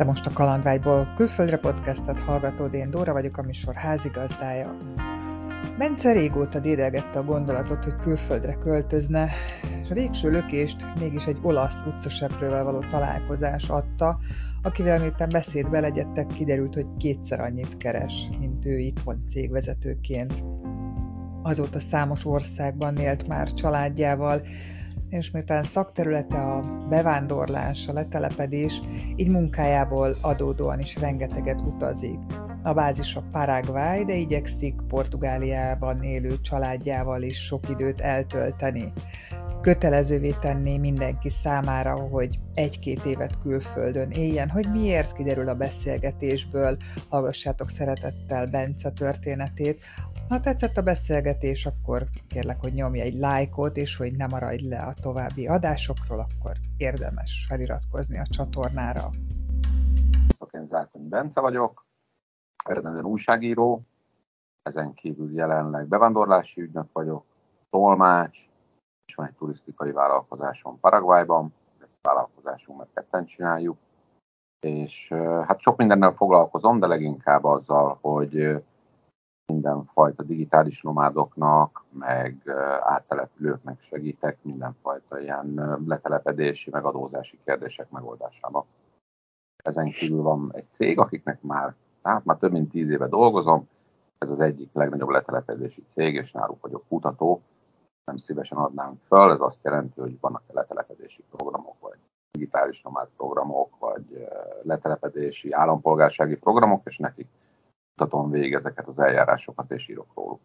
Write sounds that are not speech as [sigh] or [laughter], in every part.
Te most a Kalandvágyból külföldre podcastet hallgatod, én Dóra vagyok, a műsor házigazdája. Bence régóta dédelgette a gondolatot, hogy külföldre költözne, és a végső lökést mégis egy olasz utcaseprővel való találkozás adta, akivel miután beszédbe legyettek, kiderült, hogy kétszer annyit keres, mint ő itthon cégvezetőként. Azóta számos országban élt már családjával, és miután szakterülete a bevándorlás, a letelepedés, így munkájából adódóan is rengeteget utazik. A bázis a Paraguay, de igyekszik Portugáliában élő családjával is sok időt eltölteni. Kötelezővé tenni mindenki számára, hogy egy-két évet külföldön éljen, hogy miért kiderül a beszélgetésből, hallgassátok szeretettel Bence történetét, ha tetszett a beszélgetés, akkor kérlek, hogy nyomj egy lájkot, és hogy ne maradj le a további adásokról, akkor érdemes feliratkozni a csatornára. Én Zátony Bence vagyok, eredetően újságíró, ezen kívül jelenleg bevándorlási ügynök vagyok, tolmács, és van egy turisztikai vállalkozásom Paraguayban, egy vállalkozásunk, mert ketten csináljuk, és hát sok mindennel foglalkozom, de leginkább azzal, hogy mindenfajta digitális nomádoknak, meg áttelepülőknek segítek mindenfajta ilyen letelepedési, meg adózási kérdések megoldásában. Ezen kívül van egy cég, akiknek már, hát már több mint tíz éve dolgozom, ez az egyik legnagyobb letelepedési cég, és náluk vagyok kutató, nem szívesen adnánk föl, ez azt jelenti, hogy vannak letelepedési programok, vagy digitális nomád programok, vagy letelepedési állampolgársági programok, és nekik kutatom végig ezeket az eljárásokat, és írok róluk.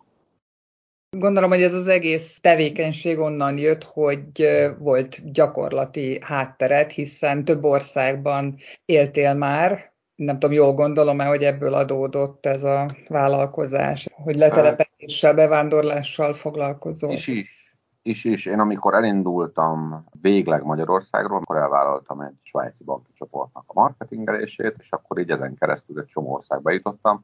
Gondolom, hogy ez az egész tevékenység onnan jött, hogy volt gyakorlati hátteret, hiszen több országban éltél már, nem tudom, jól gondolom-e, hogy ebből adódott ez a vállalkozás, hogy letelepedéssel, bevándorlással foglalkozol? Is is. Is is. Én amikor elindultam végleg Magyarországról, akkor elvállaltam egy svájci banki csoportnak a marketingelését, és akkor így ezen keresztül egy csomó országba jutottam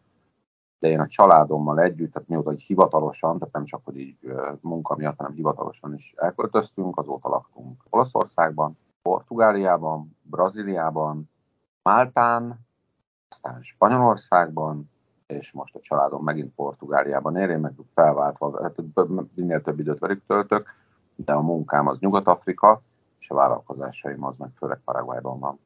de én a családommal együtt, tehát mióta hogy hivatalosan, tehát nem csak hogy így munka miatt, hanem hivatalosan is elköltöztünk, azóta laktunk Olaszországban, Portugáliában, Brazíliában, Máltán, aztán Spanyolországban, és most a családom megint Portugáliában él, én meg felváltva, hát minél több időt velük töltök, de a munkám az Nyugat-Afrika, és a vállalkozásaim az meg főleg Paraguayban van.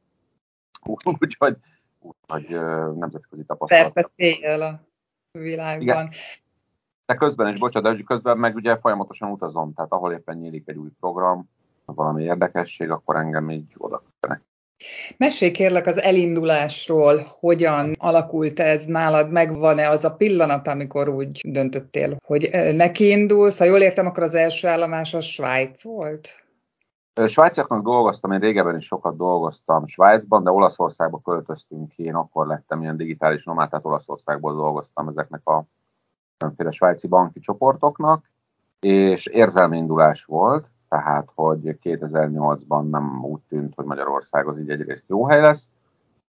[laughs] Úgyhogy úgy, nemzetközi tapasztalat. Persze a világban. Igen. De közben is, bocsánat, de közben meg ugye folyamatosan utazom, tehát ahol éppen nyílik egy új program, valami érdekesség, akkor engem így oda kötenek. Mesélj kérlek az elindulásról, hogyan alakult ez nálad, megvan-e az a pillanat, amikor úgy döntöttél, hogy neki indulsz, ha jól értem, akkor az első állomás a Svájc volt? Svájciaknak dolgoztam, én régebben is sokat dolgoztam Svájcban, de Olaszországba költöztünk ki, én akkor lettem ilyen digitális nomád, tehát Olaszországból dolgoztam ezeknek a különféle svájci banki csoportoknak, és érzelmi indulás volt, tehát hogy 2008-ban nem úgy tűnt, hogy Magyarország az így egyrészt jó hely lesz.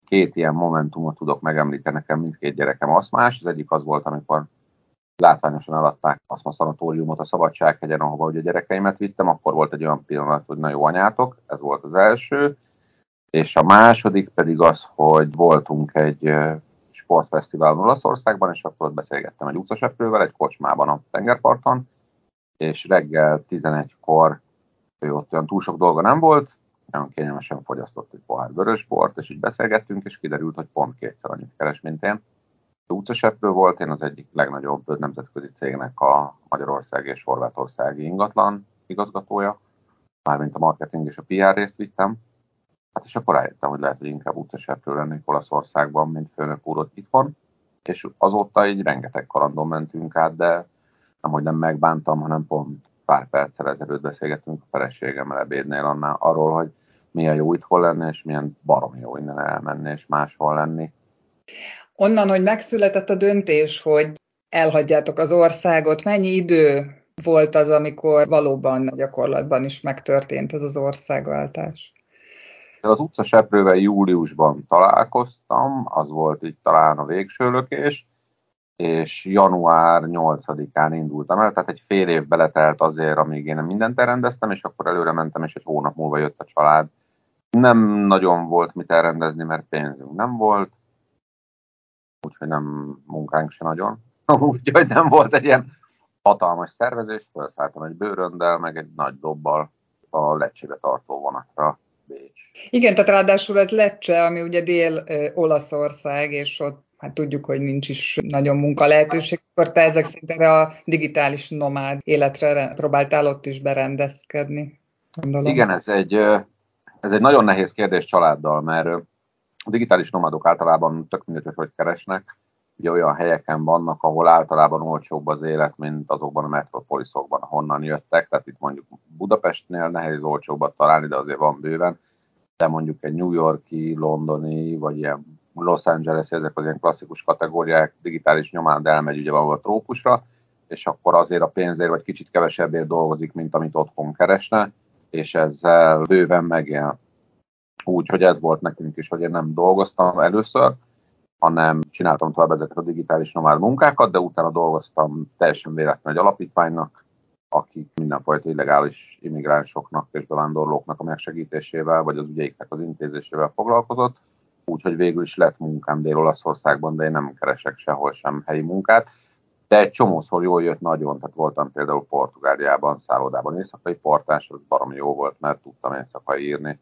Két ilyen momentumot tudok megemlíteni, nekem mindkét gyerekem aszmás. Az egyik az volt, amikor látványosan eladták azt a szanatóriumot a Szabadsághegyen, ahova ugye a gyerekeimet vittem, akkor volt egy olyan pillanat, hogy na jó anyátok, ez volt az első. És a második pedig az, hogy voltunk egy sportfesztiválon Olaszországban, és akkor ott beszélgettem egy utcaseprővel, egy kocsmában a tengerparton, és reggel 11-kor ő ott olyan túl sok dolga nem volt, nagyon kényelmesen fogyasztott egy pohár vörösbort, és így beszélgettünk, és kiderült, hogy pont kétszer annyit keres, mint én utcaseprő volt, én az egyik legnagyobb nemzetközi cégnek a Magyarország és Horvátországi ingatlan igazgatója, mármint a marketing és a PR részt vittem. Hát és akkor rájöttem, hogy lehet, hogy inkább utcaseprő lennék Olaszországban, mint főnök úr ott itthon. És azóta így rengeteg kalandon mentünk át, de nem, hogy nem megbántam, hanem pont pár perccel ezelőtt beszélgettünk a feleségemmel ebédnél annál, arról, hogy milyen jó itthon lenni, és milyen barom jó innen elmenni, és máshol lenni. Onnan, hogy megszületett a döntés, hogy elhagyjátok az országot, mennyi idő volt az, amikor valóban gyakorlatban is megtörtént ez az országváltás? Az utca seprővel júliusban találkoztam, az volt így talán a végső lökés, és január 8-án indultam el, tehát egy fél év beletelt azért, amíg én mindent elrendeztem, és akkor előre mentem, és egy hónap múlva jött a család Nem nagyon volt mit elrendezni, mert pénzünk nem volt, úgyhogy nem munkánk se nagyon. [laughs] Úgyhogy nem volt egy ilyen hatalmas szervezés, felszálltam egy bőröndel, meg egy nagy dobbal a lecsébe tartó vonatra Bécs. Igen, tehát ráadásul ez Lecce, ami ugye Dél-Olaszország, és ott hát tudjuk, hogy nincs is nagyon munka lehetőség, akkor te ezek szerint erre a digitális nomád életre próbáltál ott is berendezkedni. Gondolom. Igen, ez egy, ez egy nagyon nehéz kérdés családdal, mert a digitális nomádok általában tök mindegy, hogy hogy keresnek, ugye olyan helyeken vannak, ahol általában olcsóbb az élet, mint azokban a metropoliszokban, ahonnan jöttek, tehát itt mondjuk Budapestnél nehéz olcsóbbat találni, de azért van bőven, de mondjuk egy New Yorki, londoni, vagy ilyen Los Angeles, ezek az ilyen klasszikus kategóriák, digitális nyomán elmegy ugye valahol a trópusra, és akkor azért a pénzért vagy kicsit kevesebbért dolgozik, mint amit otthon keresne, és ezzel bőven megél. Úgyhogy ez volt nekünk is, hogy én nem dolgoztam először, hanem csináltam tovább ezeket a digitális nomád munkákat, de utána dolgoztam teljesen véletlenül egy alapítványnak, akik mindenfajta illegális immigránsoknak és bevándorlóknak a megsegítésével, vagy az ügyeiknek az intézésével foglalkozott, úgyhogy végül is lett munkám Dél-Olaszországban, de én nem keresek sehol sem helyi munkát. De egy csomószor jól jött nagyon, tehát voltam például Portugáliában, szállodában. Éjszakai portás, az baromi jó volt, mert tudtam éjszakai írni,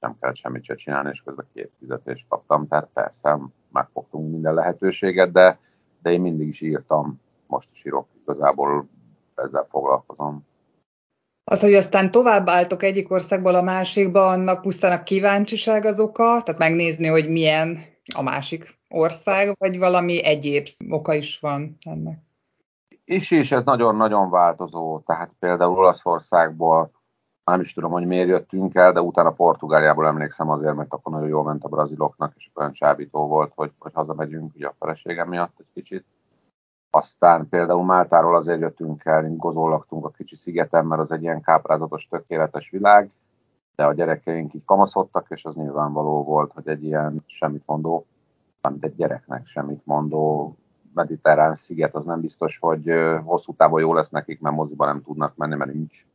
nem kellett semmit se csinálni, és közben két fizetést kaptam, tehát persze megfogtunk minden lehetőséget, de, de én mindig is írtam, most is írok, igazából ezzel foglalkozom. Az, hogy aztán tovább álltok egyik országból a másikba, annak pusztán a kíváncsiság az oka, tehát megnézni, hogy milyen a másik ország, vagy valami egyéb oka is van ennek? És is ez nagyon-nagyon változó. Tehát például Olaszországból nem is tudom, hogy miért jöttünk el, de utána Portugáliából emlékszem azért, mert akkor nagyon jól ment a braziloknak, és olyan csábító volt, hogy, hogy hazamegyünk ugye a feleségem miatt egy kicsit. Aztán például Máltáról azért jöttünk el, gozolaktunk a kicsi szigeten, mert az egy ilyen káprázatos, tökéletes világ, de a gyerekeink így kamaszodtak, és az nyilvánvaló volt, hogy egy ilyen semmit mondó, mint egy gyereknek semmit mondó mediterrán sziget, az nem biztos, hogy hosszú távon jó lesz nekik, mert moziba nem tudnak menni, mert nincs.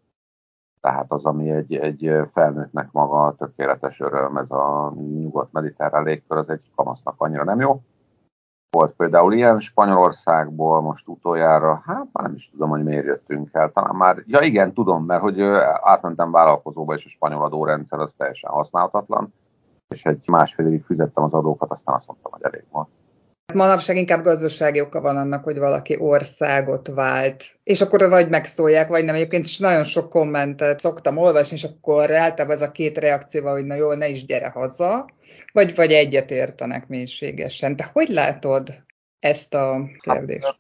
Tehát az, ami egy, egy felnőttnek maga tökéletes öröm, ez a nyugat-mediterrán légkör, az egy kamasznak annyira nem jó. Volt például ilyen Spanyolországból most utoljára, hát már nem is tudom, hogy miért jöttünk el, talán már, ja igen, tudom, mert hogy átmentem vállalkozóba, és a spanyol adórendszer az teljesen használhatatlan, és egy másfél évig fizettem az adókat, aztán azt mondtam, hogy elég volt. Manapság inkább gazdasági oka van annak, hogy valaki országot vált. És akkor vagy megszólják, vagy nem. Egyébként is nagyon sok kommentet szoktam olvasni, és akkor általában ez a két reakció hogy na jó, ne is gyere haza, vagy, vagy egyet értenek mélységesen. Te hogy látod ezt a kérdést?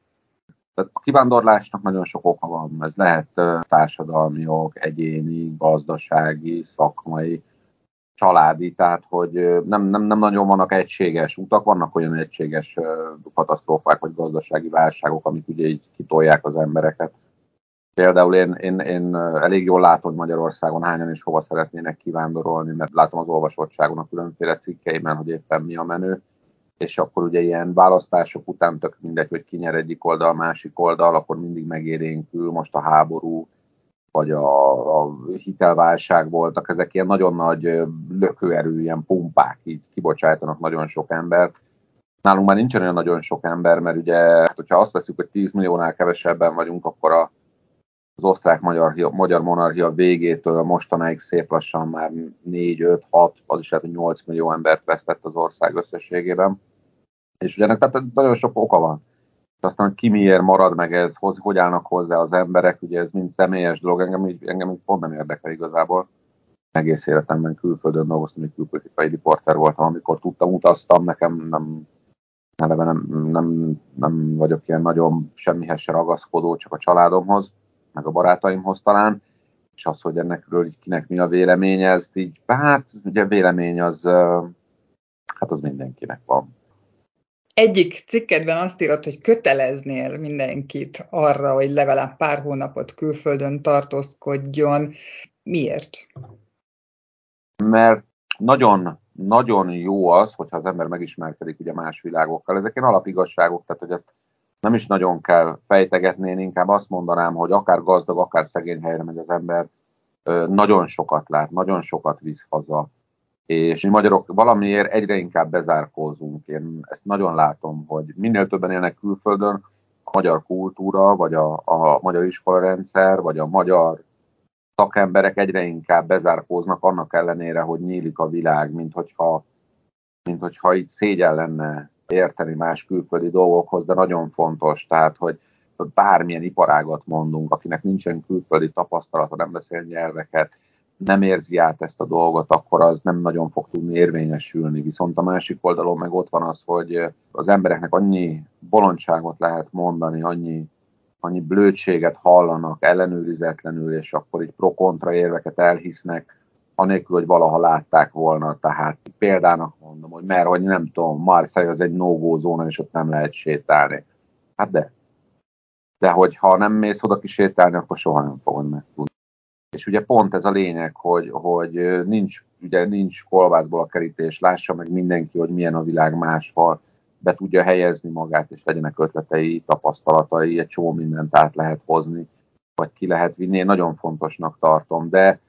Hát, a kivándorlásnak nagyon sok oka van. Ez lehet társadalmi ok, egyéni, gazdasági, szakmai családi, tehát hogy nem, nem, nem nagyon vannak egységes utak, vannak olyan egységes katasztrófák vagy gazdasági válságok, amik ugye így kitolják az embereket. Például én, én, én elég jól látom, hogy Magyarországon hányan és hova szeretnének kivándorolni, mert látom az olvasottságon a különféle cikkeiben, hogy éppen mi a menő, és akkor ugye ilyen választások után tök mindegy, hogy ki nyer egyik oldal, másik oldal, akkor mindig megérénkül most a háború, vagy a, a hitelválság voltak, ezek ilyen nagyon nagy lökőerő, ilyen pumpák, így kibocsájtanak nagyon sok embert. Nálunk már nincsen olyan nagyon sok ember, mert ugye, hát, hogyha azt veszük, hogy 10 milliónál kevesebben vagyunk, akkor a, az osztrák-magyar magyar monarchia végétől mostanáig szép lassan már 4, 5, 6, az is lehet, hogy 8 millió embert vesztett az ország összességében. És ugye ennek tehát nagyon sok oka van aztán ki miért marad meg ez, hogy, hogy állnak hozzá az emberek, ugye ez mind személyes dolog, engem így, engem így pont nem érdekel igazából. Egész életemben külföldön dolgoztam, egy külpolitikai riporter voltam, amikor tudtam, utaztam, nekem nem, eleve nem, nem, nem vagyok ilyen nagyon semmihez se ragaszkodó, csak a családomhoz, meg a barátaimhoz talán, és az, hogy ennekről így kinek mi a véleménye, ezt így, hát ugye vélemény az, hát az mindenkinek van egyik cikkedben azt írott, hogy köteleznél mindenkit arra, hogy legalább pár hónapot külföldön tartózkodjon. Miért? Mert nagyon, nagyon jó az, hogyha az ember megismerkedik ugye más világokkal. Ezek ilyen alapigasságok, tehát hogy ezt nem is nagyon kell fejtegetni, én inkább azt mondanám, hogy akár gazdag, akár szegény helyre megy az ember, nagyon sokat lát, nagyon sokat visz haza, és mi magyarok valamiért egyre inkább bezárkózunk. Én ezt nagyon látom, hogy minél többen élnek külföldön, a magyar kultúra, vagy a, a magyar iskolarendszer, vagy a magyar szakemberek egyre inkább bezárkóznak annak ellenére, hogy nyílik a világ, mint hogyha, mint hogyha itt szégyen lenne érteni más külföldi dolgokhoz, de nagyon fontos, tehát, hogy bármilyen iparágat mondunk, akinek nincsen külföldi tapasztalata, nem beszél nyelveket, nem érzi át ezt a dolgot, akkor az nem nagyon fog tudni érvényesülni. Viszont a másik oldalon meg ott van az, hogy az embereknek annyi bolondságot lehet mondani, annyi, annyi blödséget hallanak ellenőrizetlenül, és akkor így pro-kontra érveket elhisznek, anélkül, hogy valaha látták volna. Tehát példának mondom, hogy mert hogy nem tudom, Marseille az egy no zóna, és ott nem lehet sétálni. Hát de. De hogyha nem mész oda kisétálni, akkor soha nem fogod megtudni. És ugye pont ez a lényeg, hogy, hogy nincs, ugye nincs kolbászból a kerítés, lássa meg mindenki, hogy milyen a világ máshol, be tudja helyezni magát, és legyenek ötletei, tapasztalatai, egy csomó mindent át lehet hozni, vagy ki lehet vinni. Én nagyon fontosnak tartom, de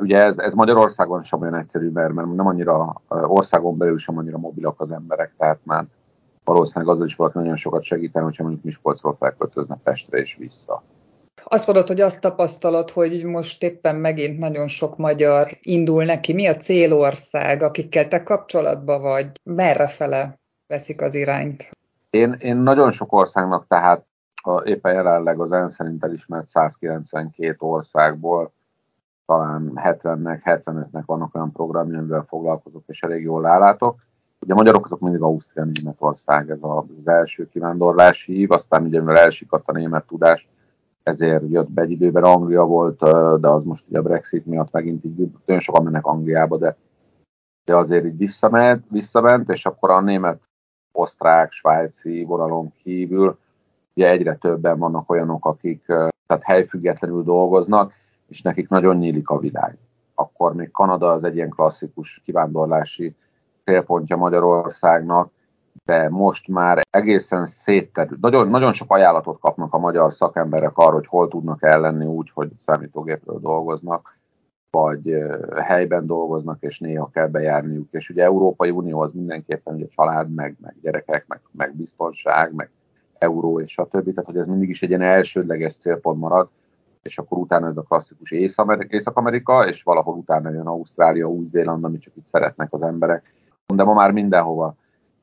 ugye ez, ez Magyarországon sem olyan egyszerű, mert, mert nem annyira országon belül sem annyira mobilak az emberek, tehát már valószínűleg azzal is valaki nagyon sokat segíteni, hogyha mondjuk Miskolcról felköltözne Pestre és vissza. Azt mondod, hogy azt tapasztalod, hogy most éppen megint nagyon sok magyar indul neki. Mi a célország, akikkel te kapcsolatban vagy? Merre fele veszik az irányt? Én, én nagyon sok országnak, tehát a, éppen jelenleg az ENSZ szerint elismert 192 országból talán 70-nek, 75-nek vannak olyan programja, amivel foglalkozok, és elég jól állátok. Ugye a magyarok azok mindig Ausztria, Németország, ez az első kivándorlási hív, aztán ugye mivel elsikadt a német tudás, ezért jött be egy időben Anglia volt, de az most ugye a Brexit miatt megint így nagyon sokan mennek Angliába, de, de azért így visszament, visszament, és akkor a német, osztrák, svájci vonalon kívül ugye egyre többen vannak olyanok, akik tehát helyfüggetlenül dolgoznak, és nekik nagyon nyílik a világ. Akkor még Kanada az egy ilyen klasszikus kivándorlási célpontja Magyarországnak, de most már egészen szétterült. Nagyon, nagyon sok ajánlatot kapnak a magyar szakemberek arra, hogy hol tudnak ellenni úgy, hogy számítógépről dolgoznak, vagy helyben dolgoznak, és néha kell bejárniuk. És ugye Európai Unió az mindenképpen ugye család, meg, meg gyerekek, meg, meg biztonság, meg euró és stb. Tehát, hogy ez mindig is egy ilyen elsődleges célpont marad, és akkor utána ez a klasszikus Észak-Amerika, és valahol utána jön Ausztrália, Új-Zéland, amit csak itt szeretnek az emberek. De ma már mindenhova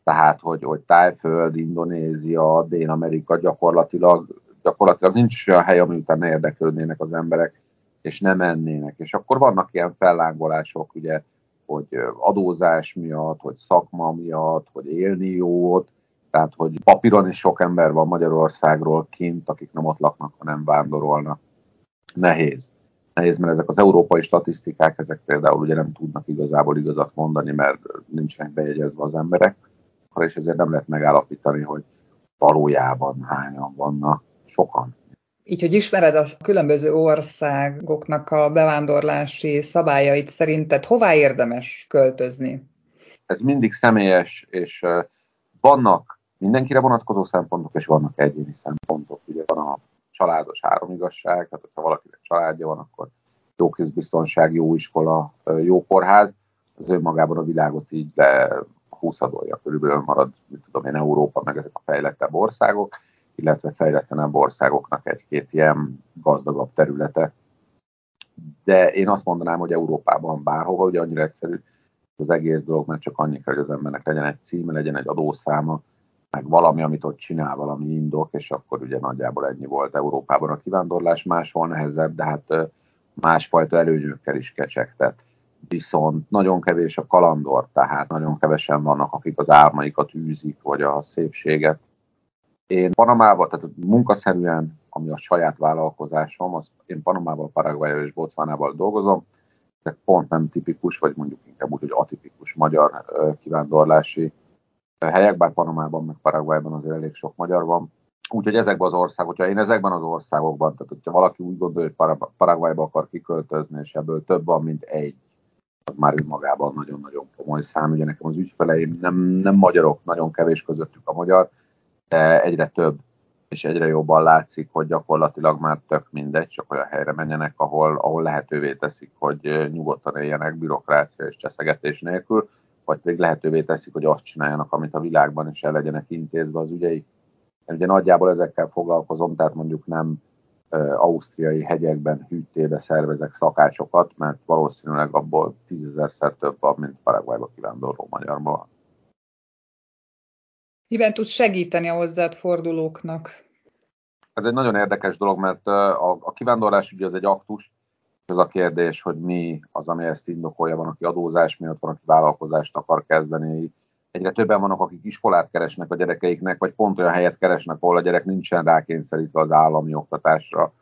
tehát hogy, hogy Tájföld, Indonézia, Dél-Amerika gyakorlatilag, gyakorlatilag nincs olyan hely, ami után érdeklődnének az emberek, és nem mennének. És akkor vannak ilyen fellángolások, ugye, hogy adózás miatt, hogy szakma miatt, hogy élni jót, tehát hogy papíron is sok ember van Magyarországról kint, akik nem ott laknak, hanem vándorolnak. Nehéz. Nehéz, mert ezek az európai statisztikák, ezek például ugye nem tudnak igazából igazat mondani, mert nincsenek bejegyezve az emberek és ezért nem lehet megállapítani, hogy valójában hányan vannak. Sokan. Így, hogy ismered a különböző országoknak a bevándorlási szabályait, szerinted hová érdemes költözni? Ez mindig személyes, és vannak mindenkire vonatkozó szempontok, és vannak egyéni szempontok. Ugye van a családos három igazság, tehát ha valakinek családja van, akkor jó közbiztonság, jó iskola, jó kórház, az önmagában a világot így húszadolja, körülbelül marad, mit tudom én, Európa, meg ezek a fejlettebb országok, illetve fejletlenebb országoknak egy-két ilyen gazdagabb területe. De én azt mondanám, hogy Európában bárhova, ugye annyira egyszerű az egész dolog, mert csak annyi kell, hogy az embernek legyen egy címe, legyen egy adószáma, meg valami, amit ott csinál, valami indok, és akkor ugye nagyjából ennyi volt Európában a kivándorlás, máshol nehezebb, de hát másfajta előnyökkel is kecsegtet viszont nagyon kevés a kalandor, tehát nagyon kevesen vannak, akik az álmaikat űzik, vagy a szépséget. Én Panamában, tehát munkaszerűen, ami a saját vállalkozásom, az én Panamával, Paraguayval és Botswanával dolgozom, de pont nem tipikus, vagy mondjuk inkább úgy, hogy atipikus magyar kivándorlási helyek, bár Panamában, meg Paraguayban azért elég sok magyar van. Úgyhogy ezekben az országok, hogyha én ezekben az országokban, tehát hogyha valaki úgy gondolja, hogy Paraguayba akar kiköltözni, és ebből több van, mint egy, az már önmagában nagyon-nagyon komoly szám. Ugye nekem az ügyfeleim nem, nem magyarok, nagyon kevés közöttük a magyar, de egyre több. és egyre jobban látszik, hogy gyakorlatilag már tök mindegy, csak olyan helyre menjenek, ahol, ahol lehetővé teszik, hogy nyugodtan éljenek bürokrácia és cseszegetés nélkül, vagy pedig lehetővé teszik, hogy azt csináljanak, amit a világban is el legyenek intézve az ügyeik. Én ugye nagyjából ezekkel foglalkozom, tehát mondjuk nem ausztriai hegyekben hűtébe szervezek szakácsokat, mert valószínűleg abból tízezerszer több van, mint Paraguayba kivándorló magyarban. Miben tudsz segíteni a hozzád fordulóknak? Ez egy nagyon érdekes dolog, mert a, a kivándorlás ugye az egy aktus, az a kérdés, hogy mi az, ami ezt indokolja, van, aki adózás miatt, van, aki vállalkozást akar kezdeni. Egyre többen vannak, akik iskolát keresnek a gyerekeiknek, vagy pont olyan helyet keresnek, ahol a gyerek nincsen rákényszerítve az állami oktatásra,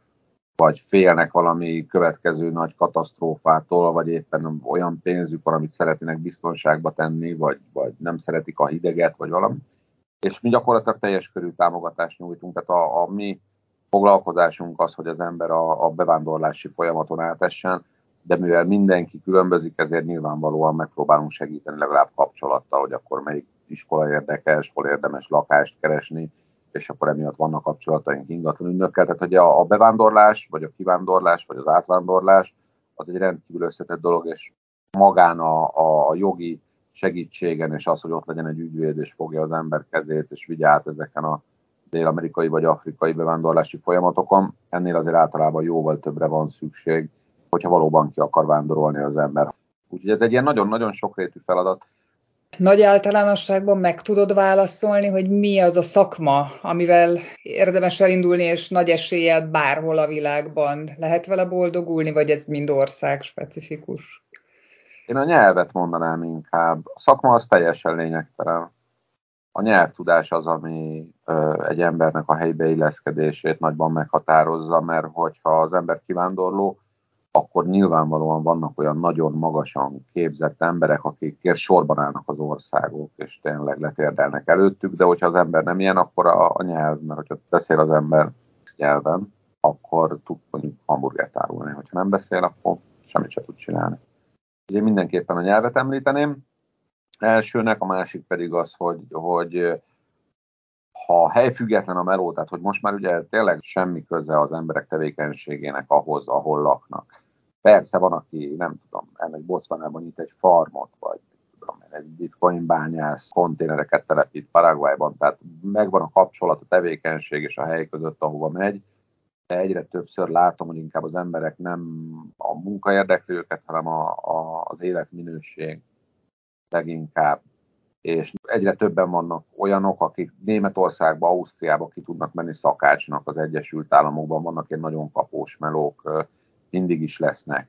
vagy félnek valami következő nagy katasztrófától, vagy éppen olyan pénzük van, amit szeretnének biztonságba tenni, vagy, vagy nem szeretik a hideget, vagy valami és mi gyakorlatilag teljes körű támogatást nyújtunk. Tehát a, a mi foglalkozásunk az, hogy az ember a, a bevándorlási folyamaton átessen, de mivel mindenki különbözik, ezért nyilvánvalóan megpróbálunk segíteni legalább kapcsolattal, hogy akkor melyik iskola érdekes, hol érdemes lakást keresni, és akkor emiatt vannak kapcsolataink ingatlan ügynökkel. Tehát hogy a, bevándorlás, vagy a kivándorlás, vagy az átvándorlás, az egy rendkívül összetett dolog, és magán a, a, a jogi segítségen, és az, hogy ott legyen egy ügyvéd, és fogja az ember kezét, és vigye át ezeken a dél-amerikai vagy afrikai bevándorlási folyamatokon. Ennél azért általában jóval többre van szükség, hogyha valóban ki akar vándorolni az ember. Úgyhogy ez egy ilyen nagyon-nagyon sokrétű feladat. Nagy általánosságban meg tudod válaszolni, hogy mi az a szakma, amivel érdemes elindulni, és nagy eséllyel bárhol a világban lehet vele boldogulni, vagy ez mind ország specifikus? Én a nyelvet mondanám inkább. A szakma az teljesen lényegtelen. A nyelvtudás az, ami ö, egy embernek a helybe illeszkedését nagyban meghatározza, mert hogyha az ember kivándorló, akkor nyilvánvalóan vannak olyan nagyon magasan képzett emberek, akikért sorban állnak az országok, és tényleg letérdelnek előttük, de hogyha az ember nem ilyen, akkor a, a nyelv, mert hogyha beszél az ember nyelven, akkor tud mondjuk hamburgert árulni, hogyha nem beszél, akkor semmit sem tud csinálni. Ugye mindenképpen a nyelvet említeném. Elsőnek, a másik pedig az, hogy, hogy ha helyfüggetlen a meló, tehát hogy most már ugye tényleg semmi köze az emberek tevékenységének ahhoz, ahol laknak. Persze van, aki nem tudom, ennek Botswanában nyit egy farmot, vagy tudom, egy bitcoin bányász konténereket telepít Paraguayban, tehát megvan a kapcsolat, a tevékenység és a hely között, ahova megy, de egyre többször látom, hogy inkább az emberek nem a munka érdekli őket, hanem a, a, az életminőség leginkább. És egyre többen vannak olyanok, akik Németországba, Ausztriába ki tudnak menni szakácsnak az Egyesült Államokban, vannak ilyen nagyon kapós melók, mindig is lesznek.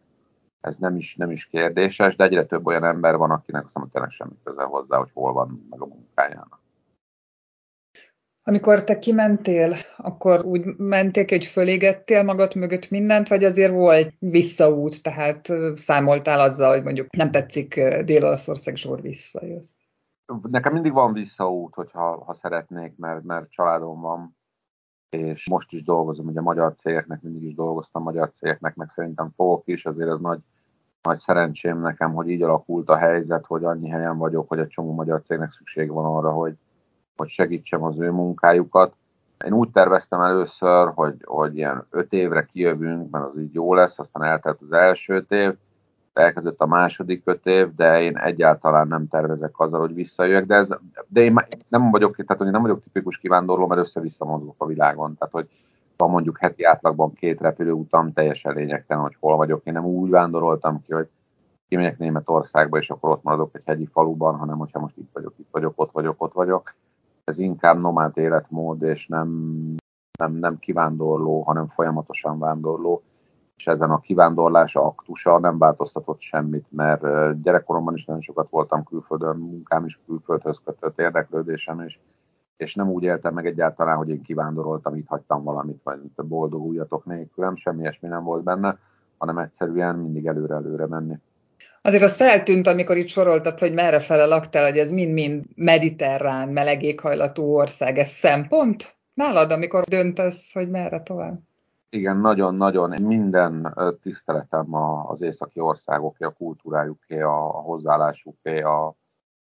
Ez nem is, nem is kérdéses, de egyre több olyan ember van, akinek azt tényleg semmi köze hozzá, hogy hol van meg a munkájának. Amikor te kimentél, akkor úgy mentél hogy fölégettél magad mögött mindent, vagy azért volt visszaút, tehát számoltál azzal, hogy mondjuk nem tetszik Dél-Olaszország, zsor visszajössz? Nekem mindig van visszaút, hogyha ha szeretnék, mert, mert családom van, és most is dolgozom, ugye magyar cégeknek mindig is dolgoztam, magyar cégeknek meg szerintem fogok is, azért ez nagy, nagy szerencsém nekem, hogy így alakult a helyzet, hogy annyi helyen vagyok, hogy egy csomó magyar cégnek szükség van arra, hogy, hogy segítsem az ő munkájukat. Én úgy terveztem először, hogy, hogy ilyen öt évre kijövünk, mert az így jó lesz, aztán eltelt az első év, elkezdett a második öt év, de én egyáltalán nem tervezek azzal, hogy visszajöjjek, de, ez, de én nem vagyok, tehát hogy nem vagyok tipikus kivándorló, mert össze-vissza mozgok a világon, tehát hogy van mondjuk heti átlagban két repülőutam, teljesen lényegtelen, hogy hol vagyok. Én nem úgy vándoroltam ki, hogy kimegyek Németországba, és akkor ott maradok egy hegyi faluban, hanem hogyha most itt vagyok, itt vagyok, ott vagyok, ott vagyok. Ez inkább nomád életmód, és nem, nem, nem kivándorló, hanem folyamatosan vándorló, és ezen a kivándorlás aktusa nem változtatott semmit, mert gyerekkoromban is nagyon sokat voltam külföldön, munkám is külföldhöz kötött érdeklődésem is, és nem úgy éltem meg egyáltalán, hogy én kivándoroltam, itt hagytam valamit, vagy boldog újatok nélkülem, semmi ilyesmi nem volt benne, hanem egyszerűen mindig előre-előre menni. Azért az feltűnt, amikor itt soroltad, hogy merre fele laktál, hogy ez mind-mind mediterrán, meleg éghajlatú ország. Ez szempont nálad, amikor döntesz, hogy merre tovább? Igen, nagyon-nagyon. Minden tiszteletem az északi országoké, a kultúrájuké, a hozzáállásuké, a,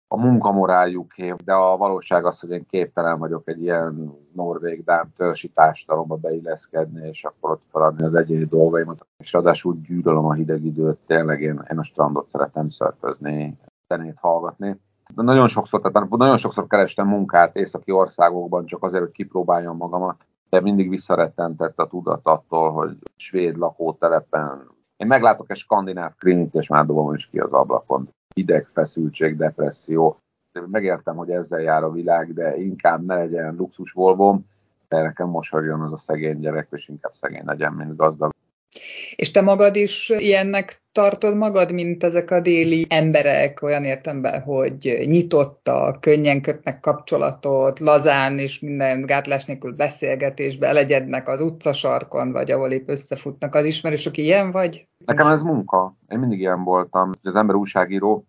a munkamoráljuké, de a valóság az, hogy én képtelen vagyok egy ilyen norvég dán törsi társadalomba beilleszkedni, és akkor ott feladni az egyéni dolgaimat, és ráadásul gyűlölöm a hideg időt, tényleg én, én a strandot szeretem szörfözni, zenét hallgatni. De nagyon sokszor, tehát nagyon sokszor kerestem munkát északi országokban, csak azért, hogy kipróbáljam magamat, de mindig visszarettentett a tudat attól, hogy svéd lakótelepen én meglátok egy skandináv krimit, és már dobom is ki az ablakon hideg, feszültség, depresszió. Megértem, hogy ezzel jár a világ, de inkább ne legyen luxus volvom, de nekem mosolyogjon az a szegény gyerek, és inkább szegény legyen, mint gazdag. És te magad is ilyennek tartod magad, mint ezek a déli emberek, olyan értemben, hogy nyitottak, könnyen kötnek kapcsolatot, lazán és minden gátlás nélkül beszélgetésbe elegyednek az utcasarkon, vagy ahol épp összefutnak az ismerősök, ilyen vagy? Nekem ez munka. Én mindig ilyen voltam. Az ember újságíró,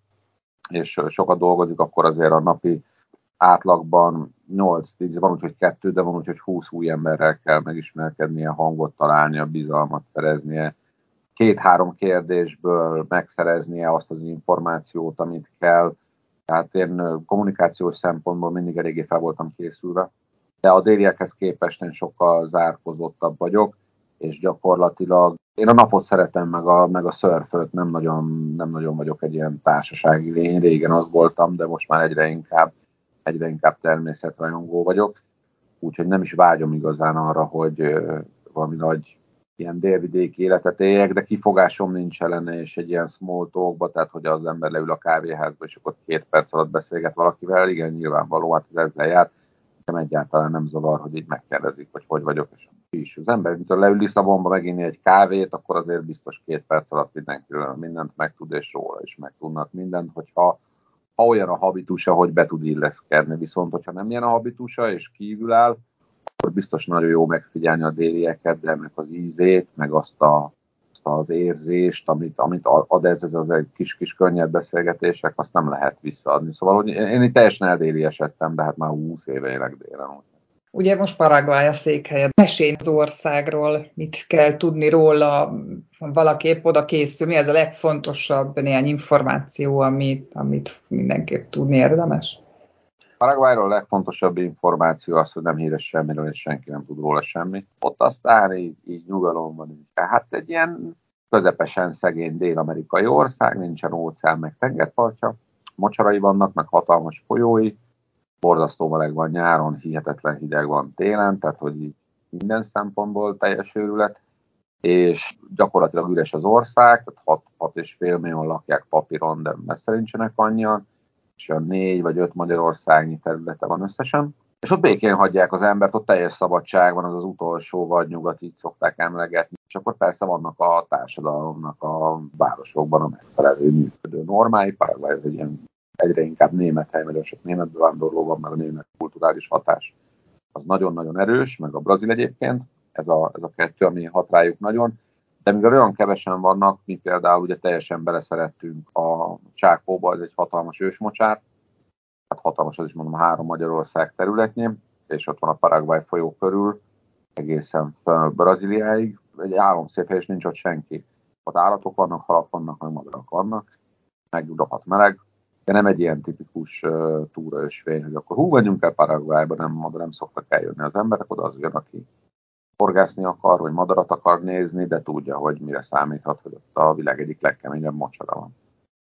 és sokat dolgozik, akkor azért a napi átlagban 8-10, van úgy, hogy kettő, de van úgy, hogy 20 új emberrel kell megismerkednie, hangot találnia, bizalmat szereznie, két-három kérdésből megszereznie azt az információt, amit kell. Tehát én kommunikációs szempontból mindig eléggé fel voltam készülve, de a déliekhez képest én sokkal zárkozottabb vagyok, és gyakorlatilag én a napot szeretem, meg a, meg a szörföt, nem nagyon, nem nagyon vagyok egy ilyen társasági lény, régen az voltam, de most már egyre inkább, egyre inkább természetrajongó vagyok, úgyhogy nem is vágyom igazán arra, hogy valami nagy ilyen délvidéki életet éljek, de kifogásom nincs ellene, és egy ilyen small talkba, tehát hogy az ember leül a kávéházba, és akkor két perc alatt beszélget valakivel, igen, nyilvánvaló, hát ez ezzel jár, nekem egyáltalán nem zavar, hogy így megkérdezik, hogy hogy vagyok, és is. Az ember, mint leül Lisszabonba meginni egy kávét, akkor azért biztos két perc alatt mindenkiről mindent megtud, és róla is megtudnak mindent, hogyha ha olyan a habitusa, hogy be tud illeszkedni. Viszont, hogyha nem ilyen a habitusa, és kívül áll, akkor biztos nagyon jó megfigyelni a délieket, de ennek az ízét, meg azt, a, azt az érzést, amit, amit ad ez, ez az egy kis-kis könnyed beszélgetések, azt nem lehet visszaadni. Szóval hogy én, én itt teljesen eldéli esettem, de hát már 20 éve élek délen. Ugye most Paraguay a székhelye. Mesélj az országról, mit kell tudni róla, valaki épp oda készül, mi az a legfontosabb néhány információ, amit, amit mindenképp tudni érdemes? Paraguayról a legfontosabb információ az, hogy nem híres semmiről, és senki nem tud róla semmit. Ott aztán így, így nyugalom van. Tehát egy ilyen közepesen szegény dél-amerikai ország, nincsen óceán, meg tengerpartja, mocsarai vannak, meg hatalmas folyói, borzasztó meleg van nyáron, hihetetlen hideg van télen, tehát hogy minden szempontból teljes őrület, és gyakorlatilag üres az ország, tehát 6-6,5 millió lakják papíron, de messze nincsenek annyian, és olyan négy vagy öt magyarországnyi területe van összesen. És ott békén hagyják az embert, ott teljes szabadság van, az az utolsó vagy nyugat, így szokták emlegetni. És akkor persze vannak a társadalomnak a városokban a megfelelő működő normái. Ez egy ilyen egyre inkább német hely, nagyon sok német bevándorló van, meg a német kulturális hatás az nagyon-nagyon erős, meg a brazil egyébként, ez a, ez a kettő, ami hat rájuk nagyon. De mivel olyan kevesen vannak, mi például ugye teljesen beleszerettünk a Csákóba, ez egy hatalmas ősmocsár, hát hatalmas, az is mondom, három Magyarország területnyi, és ott van a Paraguay folyó körül, egészen föl Brazíliáig, egy szép hely, és nincs ott senki. Ott állatok vannak, halak vannak, meg madarak vannak, meg rohadt meleg, de nem egy ilyen tipikus uh, túraösvény, hogy akkor hú, menjünk el Paraguayba, nem, oda nem szoktak eljönni az emberek, oda az jön, aki horgászni akar, vagy madarat akar nézni, de tudja, hogy mire számíthat, hogy ott a világ egyik legkeményebb mocsara van.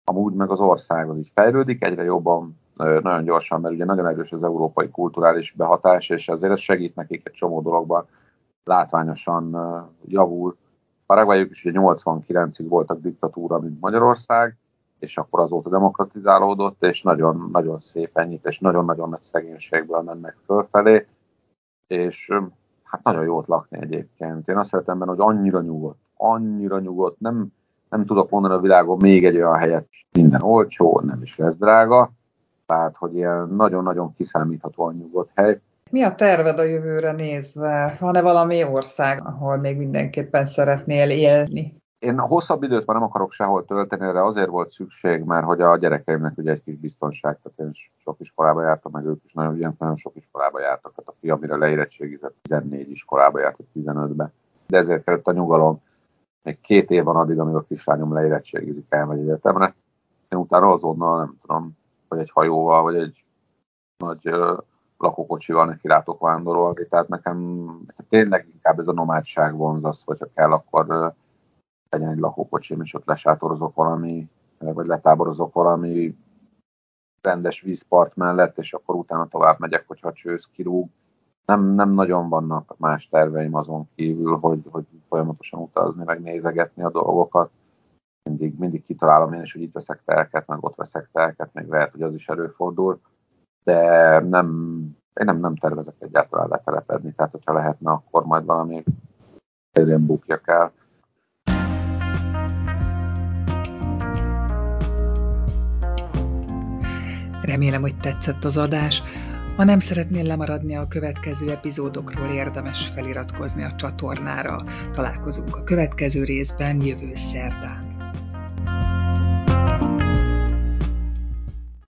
Amúgy meg az ország az így fejlődik, egyre jobban, nagyon gyorsan, mert ugye nagyon erős az európai kulturális behatás, és azért ez segít nekik egy csomó dologban, látványosan javul. Paraguayuk is ugye 89-ig voltak diktatúra, mint Magyarország, és akkor azóta demokratizálódott, és nagyon-nagyon szépen nyit, és nagyon-nagyon nagy szegénységből mennek fölfelé, és hát nagyon jót lakni egyébként. Én azt szeretem benne, hogy annyira nyugodt, annyira nyugodt, nem, nem tudok mondani a világon még egy olyan helyet, minden olcsó, nem is lesz drága, tehát, hogy ilyen nagyon-nagyon kiszámíthatóan nyugodt hely. Mi a terved a jövőre nézve? Van-e valami ország, ahol még mindenképpen szeretnél élni? Én hosszabb időt már nem akarok sehol tölteni, erre azért volt szükség, mert hogy a gyerekeimnek ugye egy kis biztonság, tehát én sok iskolába jártam, meg ők is nagyon, ilyen, nagyon sok iskolába jártak, tehát a fiam, amire leérettségizett, 14 iskolába járt, 15-be. De ezért kellett a nyugalom. Még két év van addig, amíg a kislányom leérettségizik, elmegy egyetemre. Én utána azonnal, nem tudom, vagy egy hajóval, vagy egy nagy lakókocsival neki rátok vándorolni, tehát nekem tényleg inkább ez a nomádság vonz az, hogyha kell, akkor legyen egy lakókocsim, és ott lesátorozok valami, vagy letáborozok valami rendes vízpart mellett, és akkor utána tovább megyek, hogyha csősz kirúg. Nem, nem nagyon vannak más terveim azon kívül, hogy, hogy folyamatosan utazni, meg nézegetni a dolgokat. Mindig, mindig kitalálom én is, hogy itt veszek telket, meg ott veszek telket, még lehet, hogy az is előfordul de nem, én nem, nem tervezek egyáltalán letelepedni, tehát hogyha lehetne, akkor majd valami helyén bukjak el. Remélem, hogy tetszett az adás. Ha nem szeretnél lemaradni a következő epizódokról, érdemes feliratkozni a csatornára. Találkozunk a következő részben jövő szerdán.